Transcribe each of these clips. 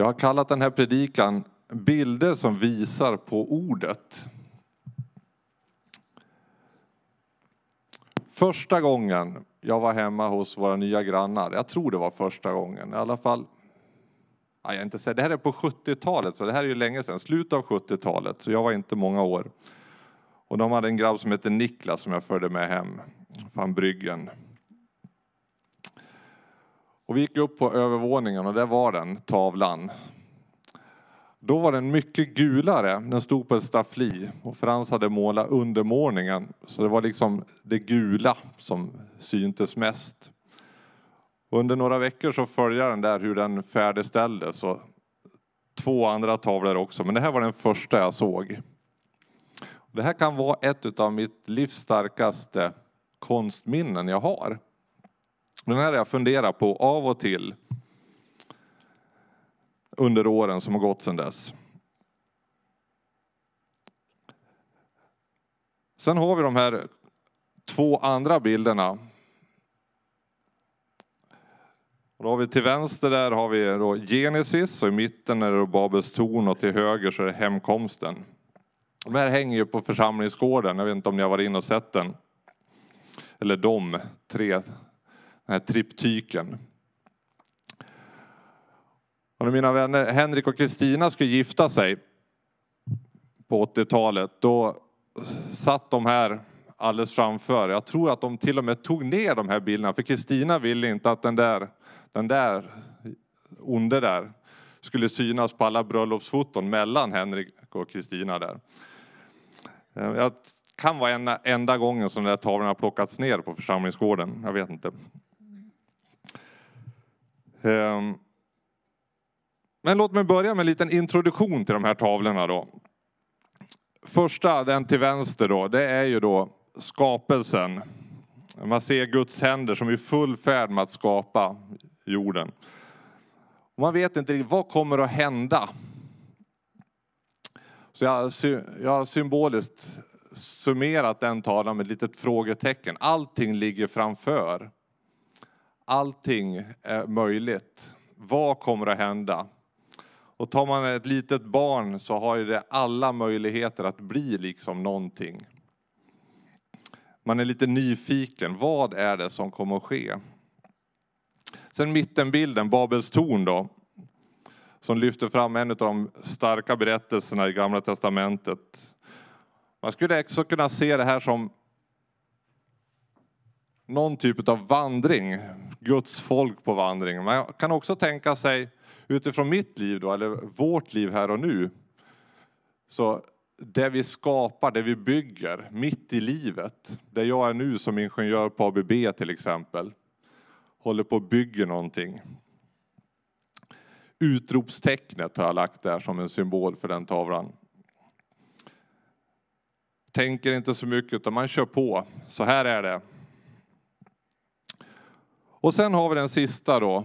Jag har kallat den här predikan Bilder som visar på ordet. Första gången jag var hemma hos våra nya grannar, jag tror det var första gången i alla fall. Nej, jag inte säga, det här är på 70-talet, så det här är ju länge sedan, slutet av 70-talet, så jag var inte många år. Och de hade en grabb som hette Niklas som jag förde med hem från bryggen. Och vi gick upp på övervåningen och där var den, tavlan. Då var den mycket gulare, den stod på ett staffli och Frans hade målat undermålningen. Så det var liksom det gula som syntes mest. Under några veckor så följde den där hur den färdigställdes och två andra tavlor också, men det här var den första jag såg. Det här kan vara ett av mitt livs starkaste konstminnen jag har. Den här har jag funderat på av och till under åren som har gått sedan dess. Sen har vi de här två andra bilderna. Och då har vi till vänster där har vi då Genesis och i mitten är det Babels torn och till höger så är det hemkomsten. De här hänger ju på församlingsgården, jag vet inte om ni har varit inne och sett den. Eller de tre, den här triptyken. Och när mina vänner Henrik och Kristina skulle gifta sig på 80-talet, då satt de här alldeles framför. Jag tror att de till och med tog ner de här bilderna, för Kristina ville inte att den där, den där onde där skulle synas på alla bröllopsfoton mellan Henrik och Kristina där. Eh, jag kan vara enda, enda gången som den där tavlan har plockats ner på församlingsgården, jag vet inte. Ehm, men låt mig börja med en liten introduktion till de här tavlorna då. Första, den till vänster då, det är ju då skapelsen. Man ser Guds händer som är i full färd med att skapa jorden. man vet inte riktigt, vad kommer att hända? Så jag, jag har symboliskt summerat den tavlan med ett litet frågetecken. Allting ligger framför. Allting är möjligt. Vad kommer att hända? Och tar man ett litet barn så har ju det alla möjligheter att bli liksom någonting. Man är lite nyfiken, vad är det som kommer att ske? Sen mittenbilden, Babels torn då, som lyfter fram en av de starka berättelserna i Gamla Testamentet. Man skulle också kunna se det här som någon typ av vandring, Guds folk på vandring. Man kan också tänka sig utifrån mitt liv då, eller vårt liv här och nu. Så det vi skapar, det vi bygger, mitt i livet. Där jag är nu som ingenjör på ABB till exempel. Håller på att bygga någonting. Utropstecknet har jag lagt där som en symbol för den tavlan. Tänker inte så mycket utan man kör på. Så här är det. Och sen har vi den sista då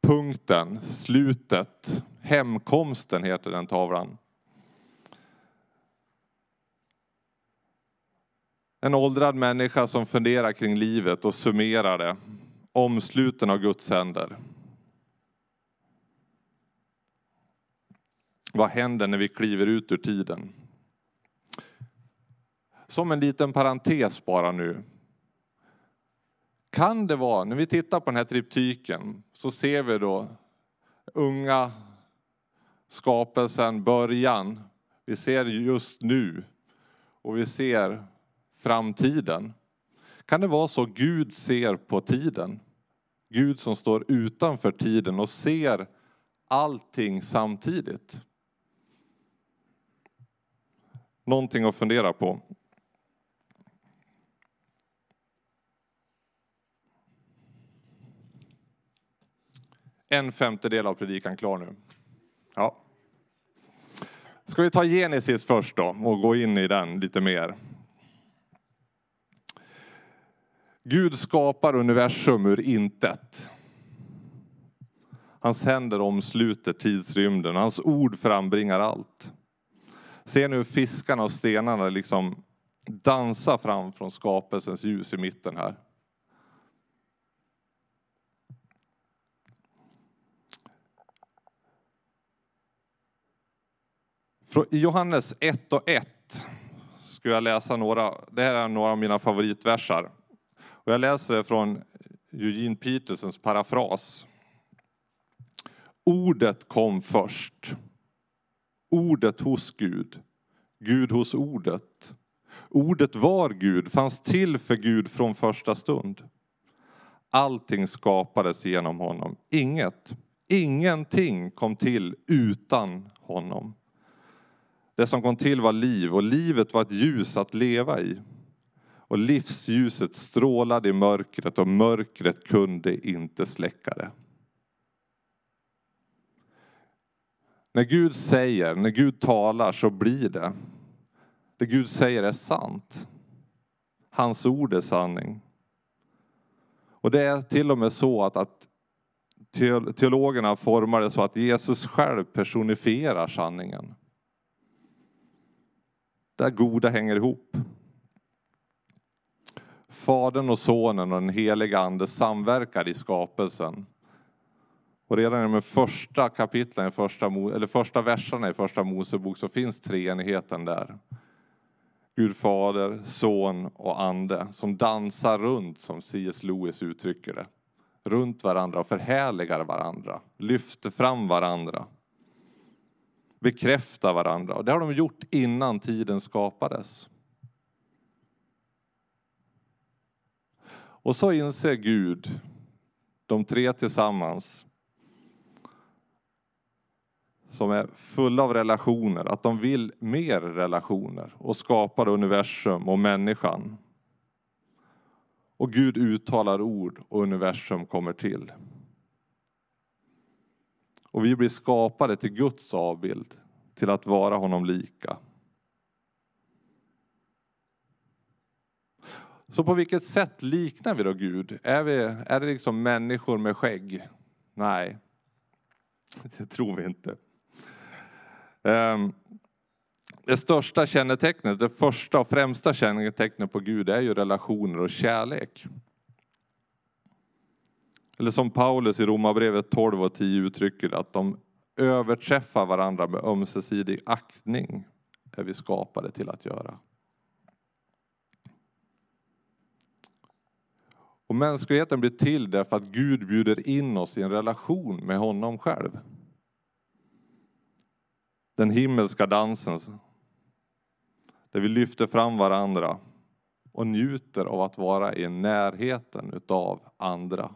punkten, slutet, hemkomsten heter den tavlan. En åldrad människa som funderar kring livet och summerar det. Omsluten av Guds händer. Vad händer när vi kliver ut ur tiden? Som en liten parentes bara nu. Kan det vara, när vi tittar på den här triptyken så ser vi då unga skapelsen, början. Vi ser just nu och vi ser framtiden. Kan det vara så Gud ser på tiden? Gud som står utanför tiden och ser allting samtidigt. Någonting att fundera på. En femtedel av predikan klar nu. Ja. Ska vi ta Genesis först då och gå in i den lite mer. Gud skapar universum ur intet. Hans händer omsluter tidsrymden, hans ord frambringar allt. Se nu fiskarna och stenarna liksom dansa fram från skapelsens ljus i mitten här. I Johannes 1 och 1 ska jag läsa några, det här är några av mina favoritversar. Och jag läser det från Eugene Petersens parafras. Ordet kom först. Ordet hos Gud. Gud hos ordet. Ordet var Gud, fanns till för Gud från första stund. Allting skapades genom honom. Inget, ingenting kom till utan honom. Det som kom till var liv och livet var ett ljus att leva i. Och livsljuset strålade i mörkret och mörkret kunde inte släcka det. När Gud säger, när Gud talar så blir det. Det Gud säger är sant. Hans ord är sanning. Och det är till och med så att, att teologerna formar det så att Jesus själv personifierar sanningen. Där goda hänger ihop. Fadern och sonen och den heliga ande samverkar i skapelsen. Och redan i de första kapitlen, första, eller första verserna i första Mosebok så finns treenigheten där. Gud fader, son och ande som dansar runt, som C.S. Lewis uttrycker det. Runt varandra och förhärligar varandra, lyfter fram varandra. Bekräftar varandra. Och det har de gjort innan tiden skapades. Och så inser Gud, de tre tillsammans, som är fulla av relationer, att de vill mer relationer och skapar universum och människan. Och Gud uttalar ord och universum kommer till. Och vi blir skapade till Guds avbild, till att vara honom lika. Så på vilket sätt liknar vi då Gud? Är, vi, är det liksom människor med skägg? Nej, det tror vi inte. Ehm, det största kännetecknet, det första och främsta kännetecknet på Gud är ju relationer och kärlek. Eller som Paulus i Romarbrevet 12 och 10 uttrycker det, att de överträffar varandra med ömsesidig aktning är vi skapade till att göra. Och mänskligheten blir till därför att Gud bjuder in oss i en relation med honom själv den himmelska dansen. Där vi lyfter fram varandra och njuter av att vara i närheten utav andra.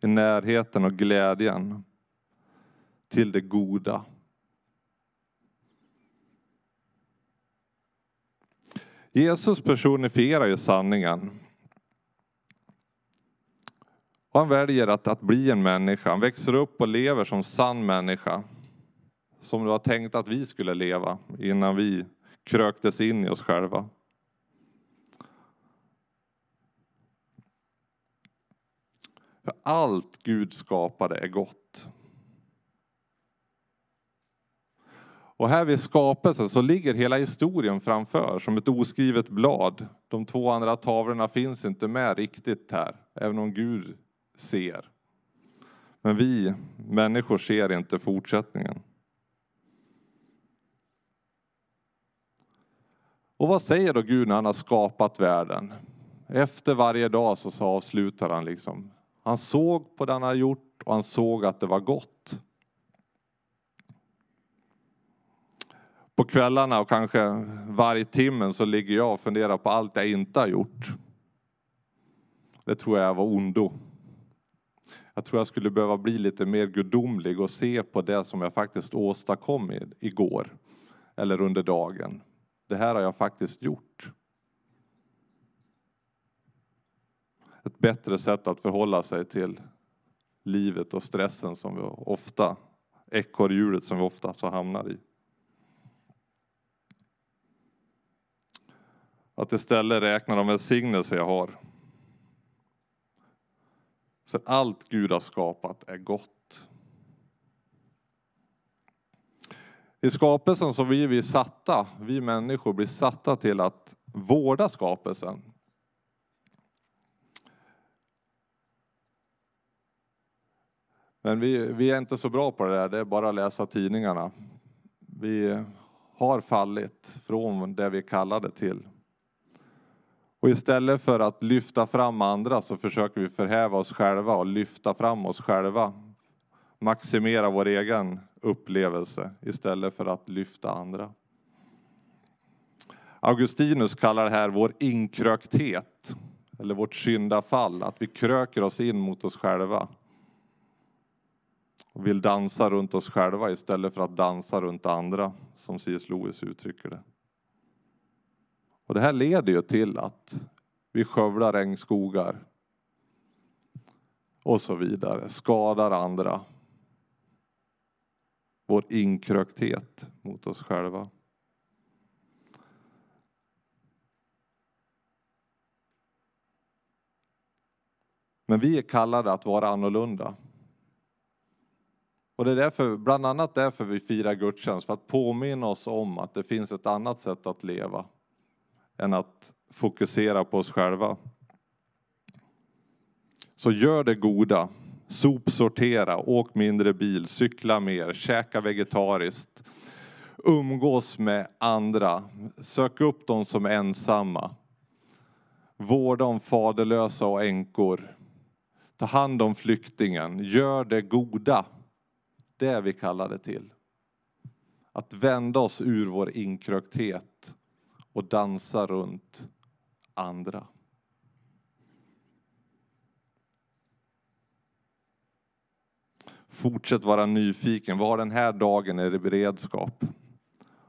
I närheten och glädjen till det goda. Jesus personifierar ju sanningen. Och han väljer att, att bli en människa. Han växer upp och lever som sann människa som det var tänkt att vi skulle leva innan vi kröktes in i oss själva. För allt Gud skapade är gott. Och här vid skapelsen så ligger hela historien framför som ett oskrivet blad. De två andra tavlorna finns inte med riktigt här, även om Gud ser. Men vi människor ser inte fortsättningen. Och vad säger då Gud när han har skapat världen? Efter varje dag så avslutar han liksom. Han såg på det han hade gjort och han såg att det var gott. På kvällarna och kanske varje timmen så ligger jag och funderar på allt jag inte har gjort. Det tror jag var ondo. Jag tror jag skulle behöva bli lite mer gudomlig och se på det som jag faktiskt åstadkom igår eller under dagen det här har jag faktiskt gjort. Ett bättre sätt att förhålla sig till livet och stressen som vi ofta, ekorrhjulet som vi ofta så hamnar i. Att istället räkna de välsignelser jag har. För allt Gud har skapat är gott. I skapelsen så blir vi satta, vi människor blir satta till att vårda skapelsen. Men vi, vi är inte så bra på det där, det är bara att läsa tidningarna. Vi har fallit från det vi kallade till. Och istället för att lyfta fram andra så försöker vi förhäva oss själva och lyfta fram oss själva. Maximera vår egen upplevelse istället för att lyfta andra. Augustinus kallar det här vår inkrökthet, eller vårt syndafall, att vi kröker oss in mot oss själva. Och vill dansa runt oss själva istället för att dansa runt andra, som C.S. Lewis uttrycker det. Och det här leder ju till att vi skövlar regnskogar och så vidare, skadar andra. Vår inkrökthet mot oss själva. Men vi är kallade att vara annorlunda. Och det är därför, bland annat därför vi firar gudstjänst, för att påminna oss om att det finns ett annat sätt att leva än att fokusera på oss själva. Så gör det goda, sopsortera, åk mindre bil, cykla mer, käka vegetariskt, umgås med andra, sök upp de som är ensamma, vårda om faderlösa och änkor, ta hand om flyktingen, gör det goda. Det är vi kallade till. Att vända oss ur vår inkrökthet och dansa runt andra. Fortsätt vara nyfiken. Var den här dagen är i beredskap?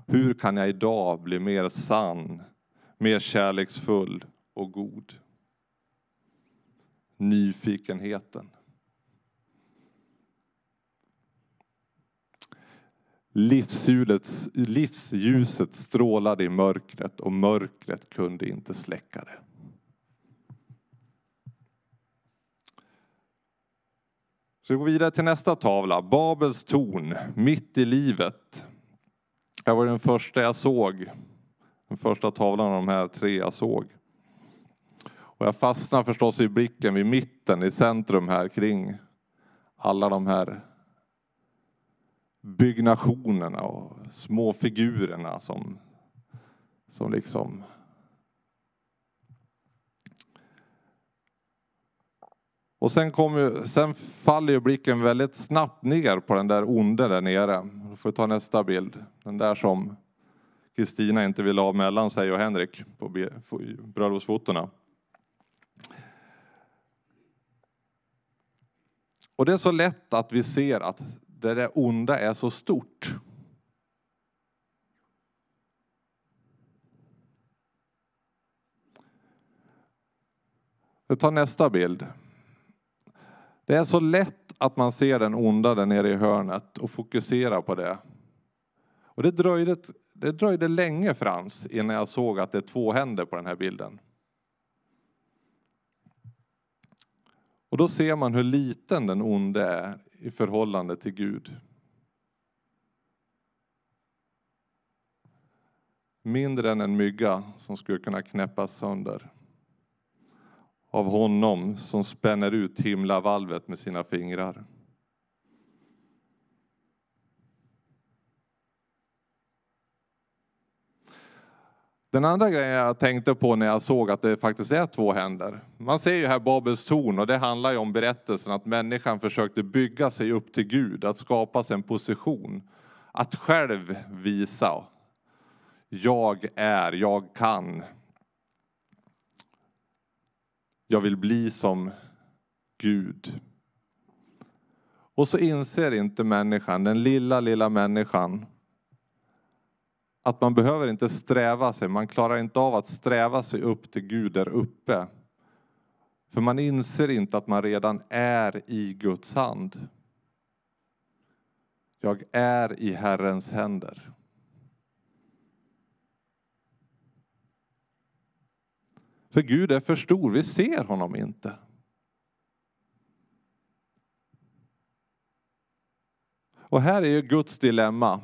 Hur kan jag idag bli mer sann, mer kärleksfull och god? Nyfikenheten. Livsljuset, livsljuset strålade i mörkret och mörkret kunde inte släcka det. Så vi går vidare till nästa tavla, Babels torn, mitt i livet. Det var den första jag såg. Den första tavlan av de här tre jag såg. Och jag fastnar förstås i blicken vid mitten, i centrum här kring alla de här byggnationerna och små figurerna som, som liksom Och sen, kom sen faller ju blicken väldigt snabbt ner på den där onde där nere. Då får vi ta nästa bild. Den där som Kristina inte vill ha mellan sig och Henrik på bröllopsfotona. Och det är så lätt att vi ser att där det onda är så stort. Jag tar nästa bild. Det är så lätt att man ser den onda där nere i hörnet och fokuserar på det. Och det dröjde, det dröjde länge Frans innan jag såg att det är två händer på den här bilden. Och då ser man hur liten den onde är i förhållande till Gud. Mindre än en mygga som skulle kunna knäppas sönder av honom som spänner ut himlavalvet med sina fingrar. Den andra grejen jag tänkte på när jag såg att det faktiskt är två händer. Man ser ju här Babels torn och det handlar ju om berättelsen att människan försökte bygga sig upp till Gud, att skapa sig en position. Att själv visa. Jag är, jag kan. Jag vill bli som Gud. Och så inser inte människan, den lilla, lilla människan, att man behöver inte sträva sig, man klarar inte av att sträva sig upp till Gud där uppe. För man inser inte att man redan är i Guds hand. Jag är i Herrens händer. För Gud är för stor, vi ser honom inte. Och här är ju Guds dilemma.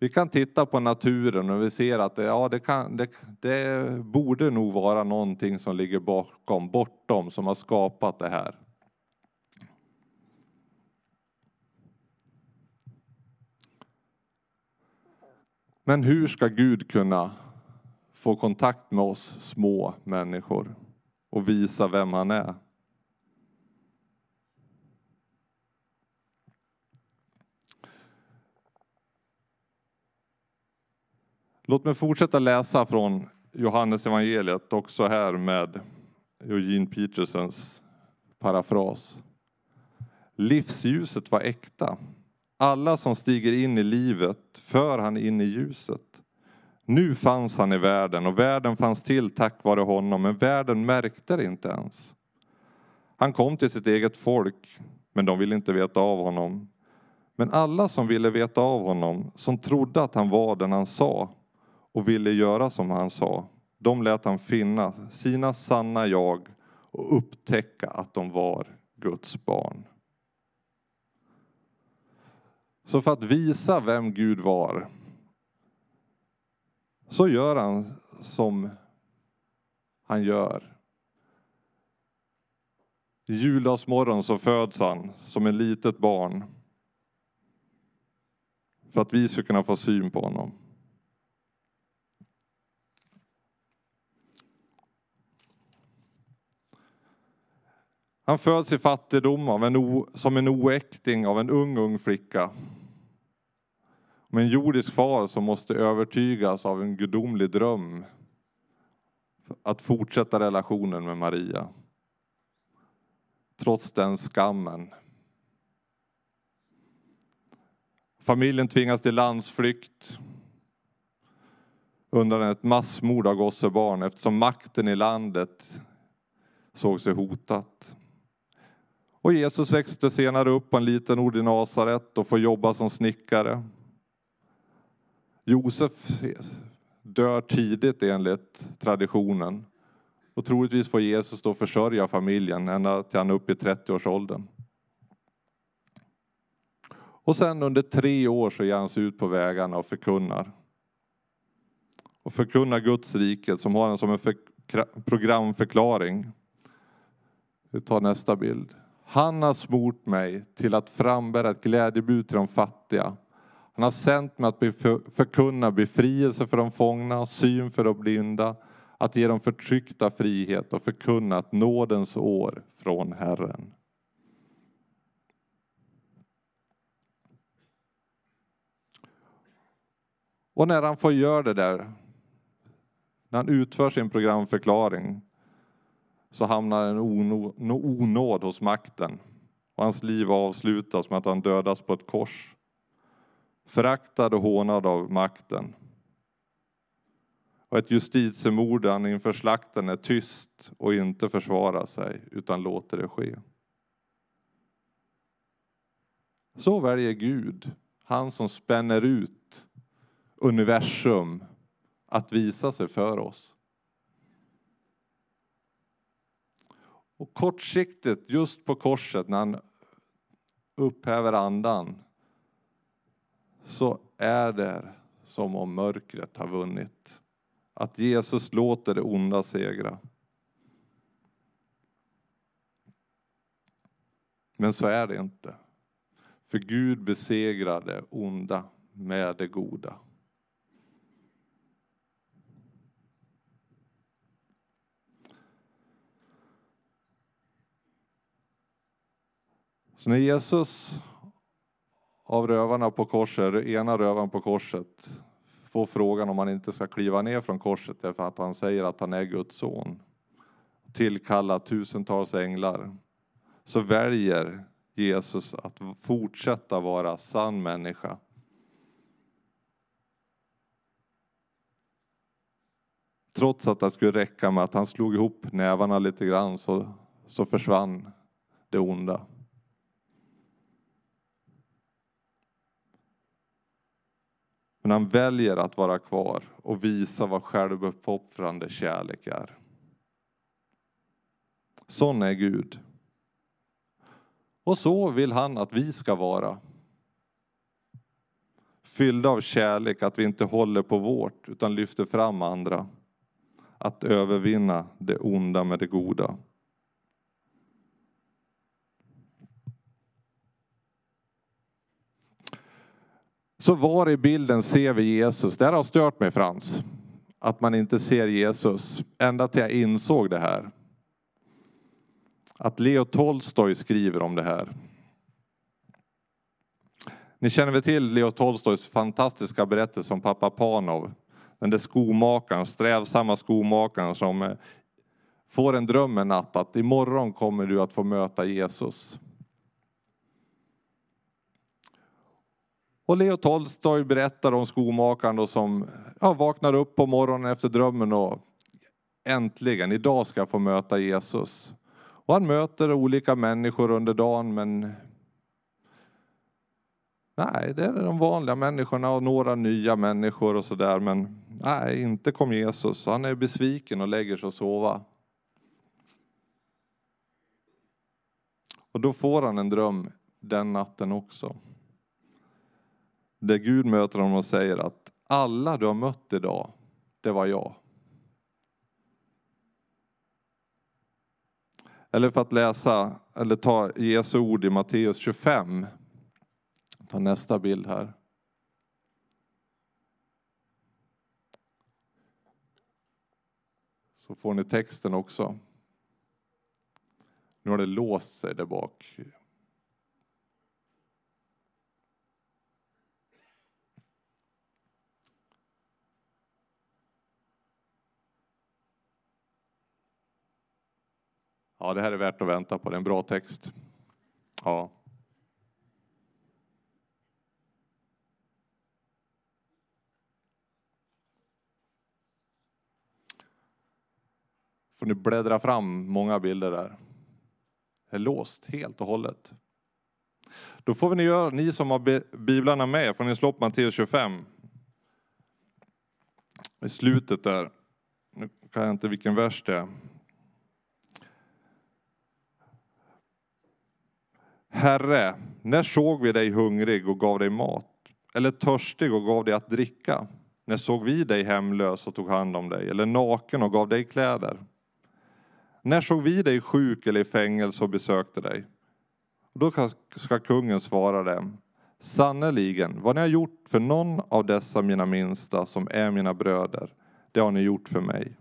Vi kan titta på naturen och vi ser att det, ja, det, kan, det, det borde nog vara någonting som ligger bakom, bortom, som har skapat det här. Men hur ska Gud kunna få kontakt med oss små människor och visa vem han är? Låt mig fortsätta läsa från Johannes evangeliet också här med Eugene Petersens parafras. Livsljuset var äkta. Alla som stiger in i livet för han in i ljuset. Nu fanns han i världen och världen fanns till tack vare honom, men världen märkte det inte ens. Han kom till sitt eget folk, men de ville inte veta av honom. Men alla som ville veta av honom, som trodde att han var den han sa och ville göra som han sa, de lät han finna sina sanna jag och upptäcka att de var Guds barn. Så för att visa vem Gud var så gör han som han gör. Juldagsmorgon så föds han som ett litet barn för att vi ska kunna få syn på honom. Han föds i fattigdom av en o, som en oäkting av en ung, ung flicka. Med en jordisk far som måste övertygas av en gudomlig dröm att fortsätta relationen med Maria. Trots den skammen. Familjen tvingas till landsflykt undan ett massmord av gossebarn eftersom makten i landet såg sig hotat. Och Jesus växte senare upp på en liten ort i Nasaret och får jobba som snickare. Josef dör tidigt enligt traditionen. Och troligtvis får Jesus då försörja familjen ända till han är uppe i 30-årsåldern. Och sen under tre år så ger han sig ut på vägarna och förkunnar. Och förkunnar Guds rike som har en som en programförklaring. Vi tar nästa bild. Han har smort mig till att frambära ett glädjebud till de fattiga. Han har sänt mig att förkunna befrielse för de fångna, syn för de blinda, att ge de förtryckta frihet och förkunna ett nådens år från Herren. Och när han får göra det där, när han utför sin programförklaring, så hamnar en onåd hos makten och hans liv avslutas med att han dödas på ett kors. Föraktad och hånad av makten. Och ett justitiemord där han inför slakten är tyst och inte försvarar sig utan låter det ske. Så väljer Gud, han som spänner ut universum, att visa sig för oss. Och kortsiktigt, just på korset, när han upphäver andan, så är det som om mörkret har vunnit. Att Jesus låter det onda segra. Men så är det inte. För Gud besegrar det onda med det goda. Så när Jesus av rövarna på korset, ena rövaren på korset, får frågan om han inte ska kliva ner från korset därför att han säger att han är Guds son, tillkalla tusentals änglar, så väljer Jesus att fortsätta vara sann människa. Trots att det skulle räcka med att han slog ihop nävarna lite grann så, så försvann det onda. Men han väljer att vara kvar och visa vad självuppoffrande kärlek är. Sån är Gud. Och så vill han att vi ska vara. Fyllda av kärlek, att vi inte håller på vårt utan lyfter fram andra. Att övervinna det onda med det goda. Så var i bilden ser vi Jesus? Det här har stört mig Frans. Att man inte ser Jesus. Ända till jag insåg det här. Att Leo Tolstoj skriver om det här. Ni känner väl till Leo Tolstojs fantastiska berättelse om pappa Panov. Den där skomakaren, strävsamma skomakaren som eh, får en dröm en natt att imorgon kommer du att få möta Jesus. Och Leo Tolstoj berättar om skomakaren då som ja, vaknar upp på morgonen efter drömmen och äntligen, idag ska jag få möta Jesus. Och han möter olika människor under dagen men Nej, det är de vanliga människorna och några nya människor och sådär men nej, inte kom Jesus. Han är besviken och lägger sig och sova. Och då får han en dröm den natten också. Där Gud möter honom och säger att alla du har mött idag, det var jag. Eller för att läsa, eller ta Jesu ord i Matteus 25. Ta nästa bild här. Så får ni texten också. Nu har det låst sig där bak. Ja, det här är värt att vänta på. Det är en bra text. Ja. får ni bläddra fram många bilder där. Det är låst helt och hållet. Då får ni göra, ni som har biblarna med, får ni slå upp Matteus 25. I slutet där, nu kan jag inte vilken vers det är. Herre, när såg vi dig hungrig och gav dig mat? Eller törstig och gav dig att dricka? När såg vi dig hemlös och tog hand om dig? Eller naken och gav dig kläder? När såg vi dig sjuk eller i fängelse och besökte dig? då ska kungen svara dem. Sannerligen, vad ni har gjort för någon av dessa mina minsta som är mina bröder, det har ni gjort för mig.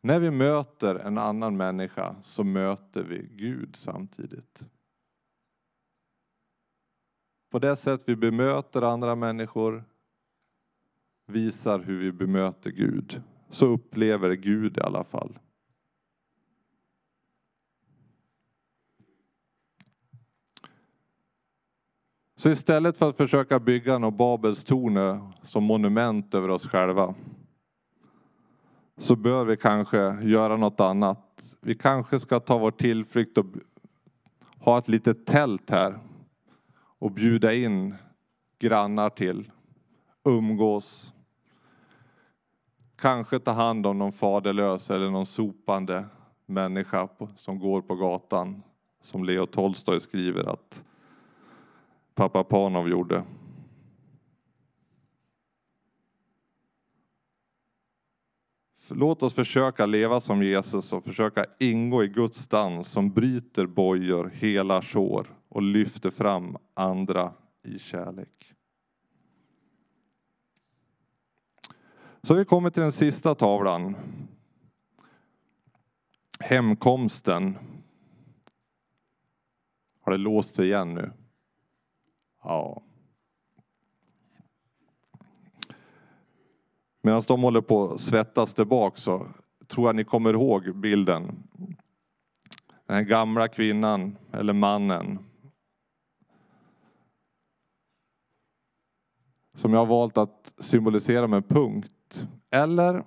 När vi möter en annan människa så möter vi Gud samtidigt. På det sätt vi bemöter andra människor visar hur vi bemöter Gud. Så upplever Gud i alla fall. Så istället för att försöka bygga något Babels torn som monument över oss själva så bör vi kanske göra något annat. Vi kanske ska ta vår tillflykt och ha ett litet tält här och bjuda in grannar till, umgås, kanske ta hand om någon faderlös eller någon sopande människa som går på gatan. Som Leo Tolstoj skriver att pappa Panov gjorde. Låt oss försöka leva som Jesus och försöka ingå i Guds dans som bryter bojor, hela sår och lyfter fram andra i kärlek. Så har vi kommit till den sista tavlan. Hemkomsten. Har det låst sig igen nu? Ja. Medan de håller på att svettas där bak så tror jag ni kommer ihåg bilden. Den här gamla kvinnan eller mannen. Som jag har valt att symbolisera med punkt. Eller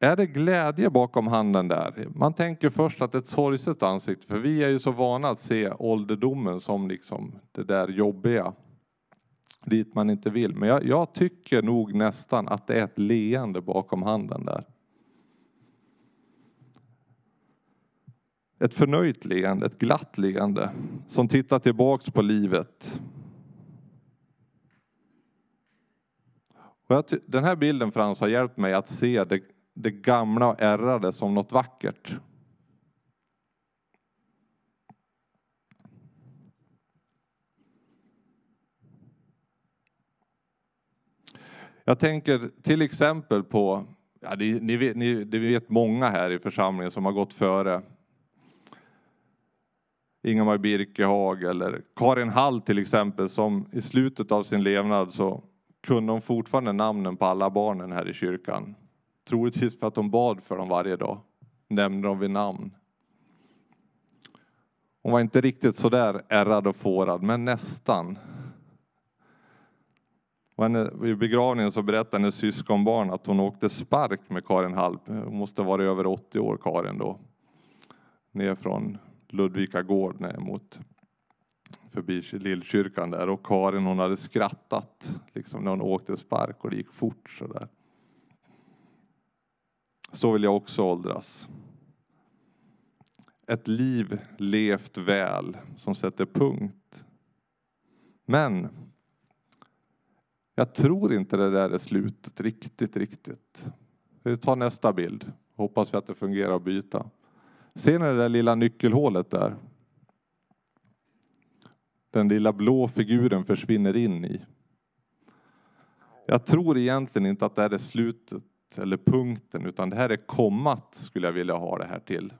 är det glädje bakom handen där? Man tänker först att det är ett sorgset ansikte, för vi är ju så vana att se ålderdomen som liksom det där jobbiga. Dit man inte vill. Men jag, jag tycker nog nästan att det är ett leende bakom handen där. Ett förnöjt leende, ett glatt leende som tittar tillbaks på livet den här bilden Frans har hjälpt mig att se det, det gamla och ärrade som något vackert. Jag tänker till exempel på, ja, ni, ni, vet, ni, det vet många här i församlingen som har gått före. Ingemar Birkehag eller Karin Hall till exempel som i slutet av sin levnad så kunde hon fortfarande namnen på alla barnen här i kyrkan. Troligtvis för att hon bad för dem varje dag. Nämnde dem vid namn. Hon var inte riktigt så där ärrad och fårad, men nästan. Och eh, I begravningen så berättade hennes syskonbarn att hon åkte spark med Karin Halp. Eh, hon måste ha varit över 80 år, Karin då. Ner från Ludvika gård ner mot förbi Lillkyrkan där. Och Karin hon hade skrattat liksom när hon åkte spark och det gick fort så där. Så vill jag också åldras. Ett liv levt väl som sätter punkt. Men jag tror inte det där är slutet riktigt, riktigt. Vi tar nästa bild. Hoppas vi att det fungerar att byta. Ser ni det där lilla nyckelhålet där? Den lilla blå figuren försvinner in i. Jag tror egentligen inte att det här är slutet eller punkten utan det här är kommat skulle jag vilja ha det här till.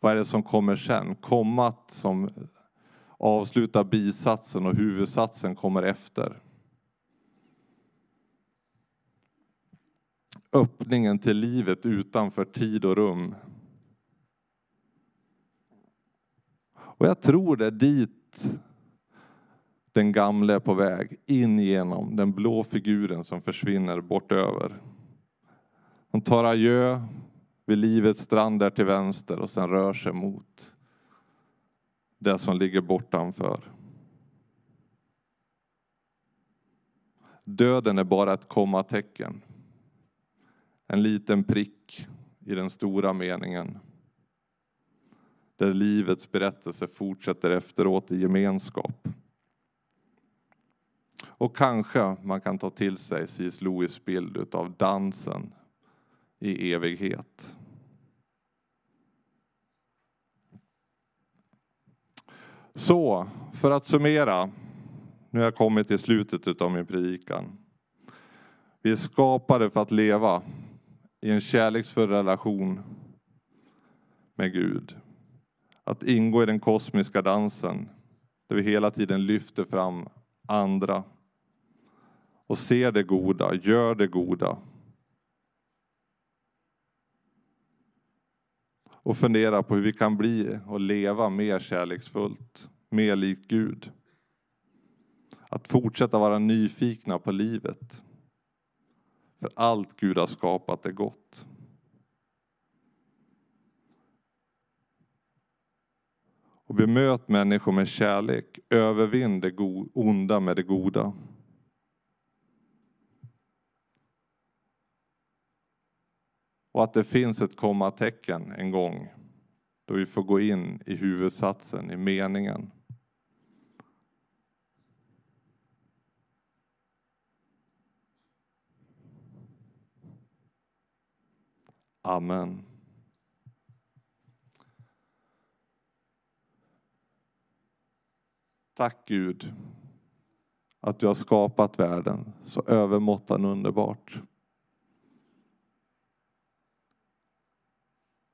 Vad är det som kommer sen? Kommat som avslutar bisatsen och huvudsatsen kommer efter. Öppningen till livet utanför tid och rum. Och jag tror det är dit den gamle är på väg, in genom den blå figuren som försvinner bortöver. Han tar adjö vid livets strand där till vänster och sen rör sig mot det som ligger bortanför. Döden är bara ett kommatecken. En liten prick i den stora meningen. Där livets berättelse fortsätter efteråt i gemenskap. Och kanske man kan ta till sig C.S. Lewis bild av dansen i evighet. Så, för att summera. Nu har jag kommit till slutet av min predikan. Vi är skapade för att leva i en kärleksfull relation med Gud. Att ingå i den kosmiska dansen där vi hela tiden lyfter fram andra och ser det goda, gör det goda. Och funderar på hur vi kan bli och leva mer kärleksfullt, mer likt Gud. Att fortsätta vara nyfikna på livet. För allt Gud har skapat är gott. Och bemöt människor med kärlek, övervinn det onda med det goda. Och att det finns ett kommatecken en gång då vi får gå in i huvudsatsen, i meningen. Amen. Tack Gud att du har skapat världen så övermåttan underbart.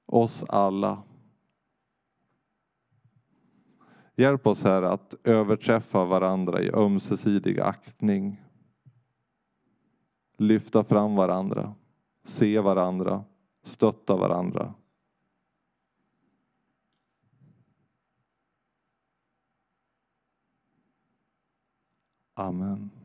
Oss alla. Hjälp oss här att överträffa varandra i ömsesidig aktning. Lyfta fram varandra, se varandra stötta varandra. Amen.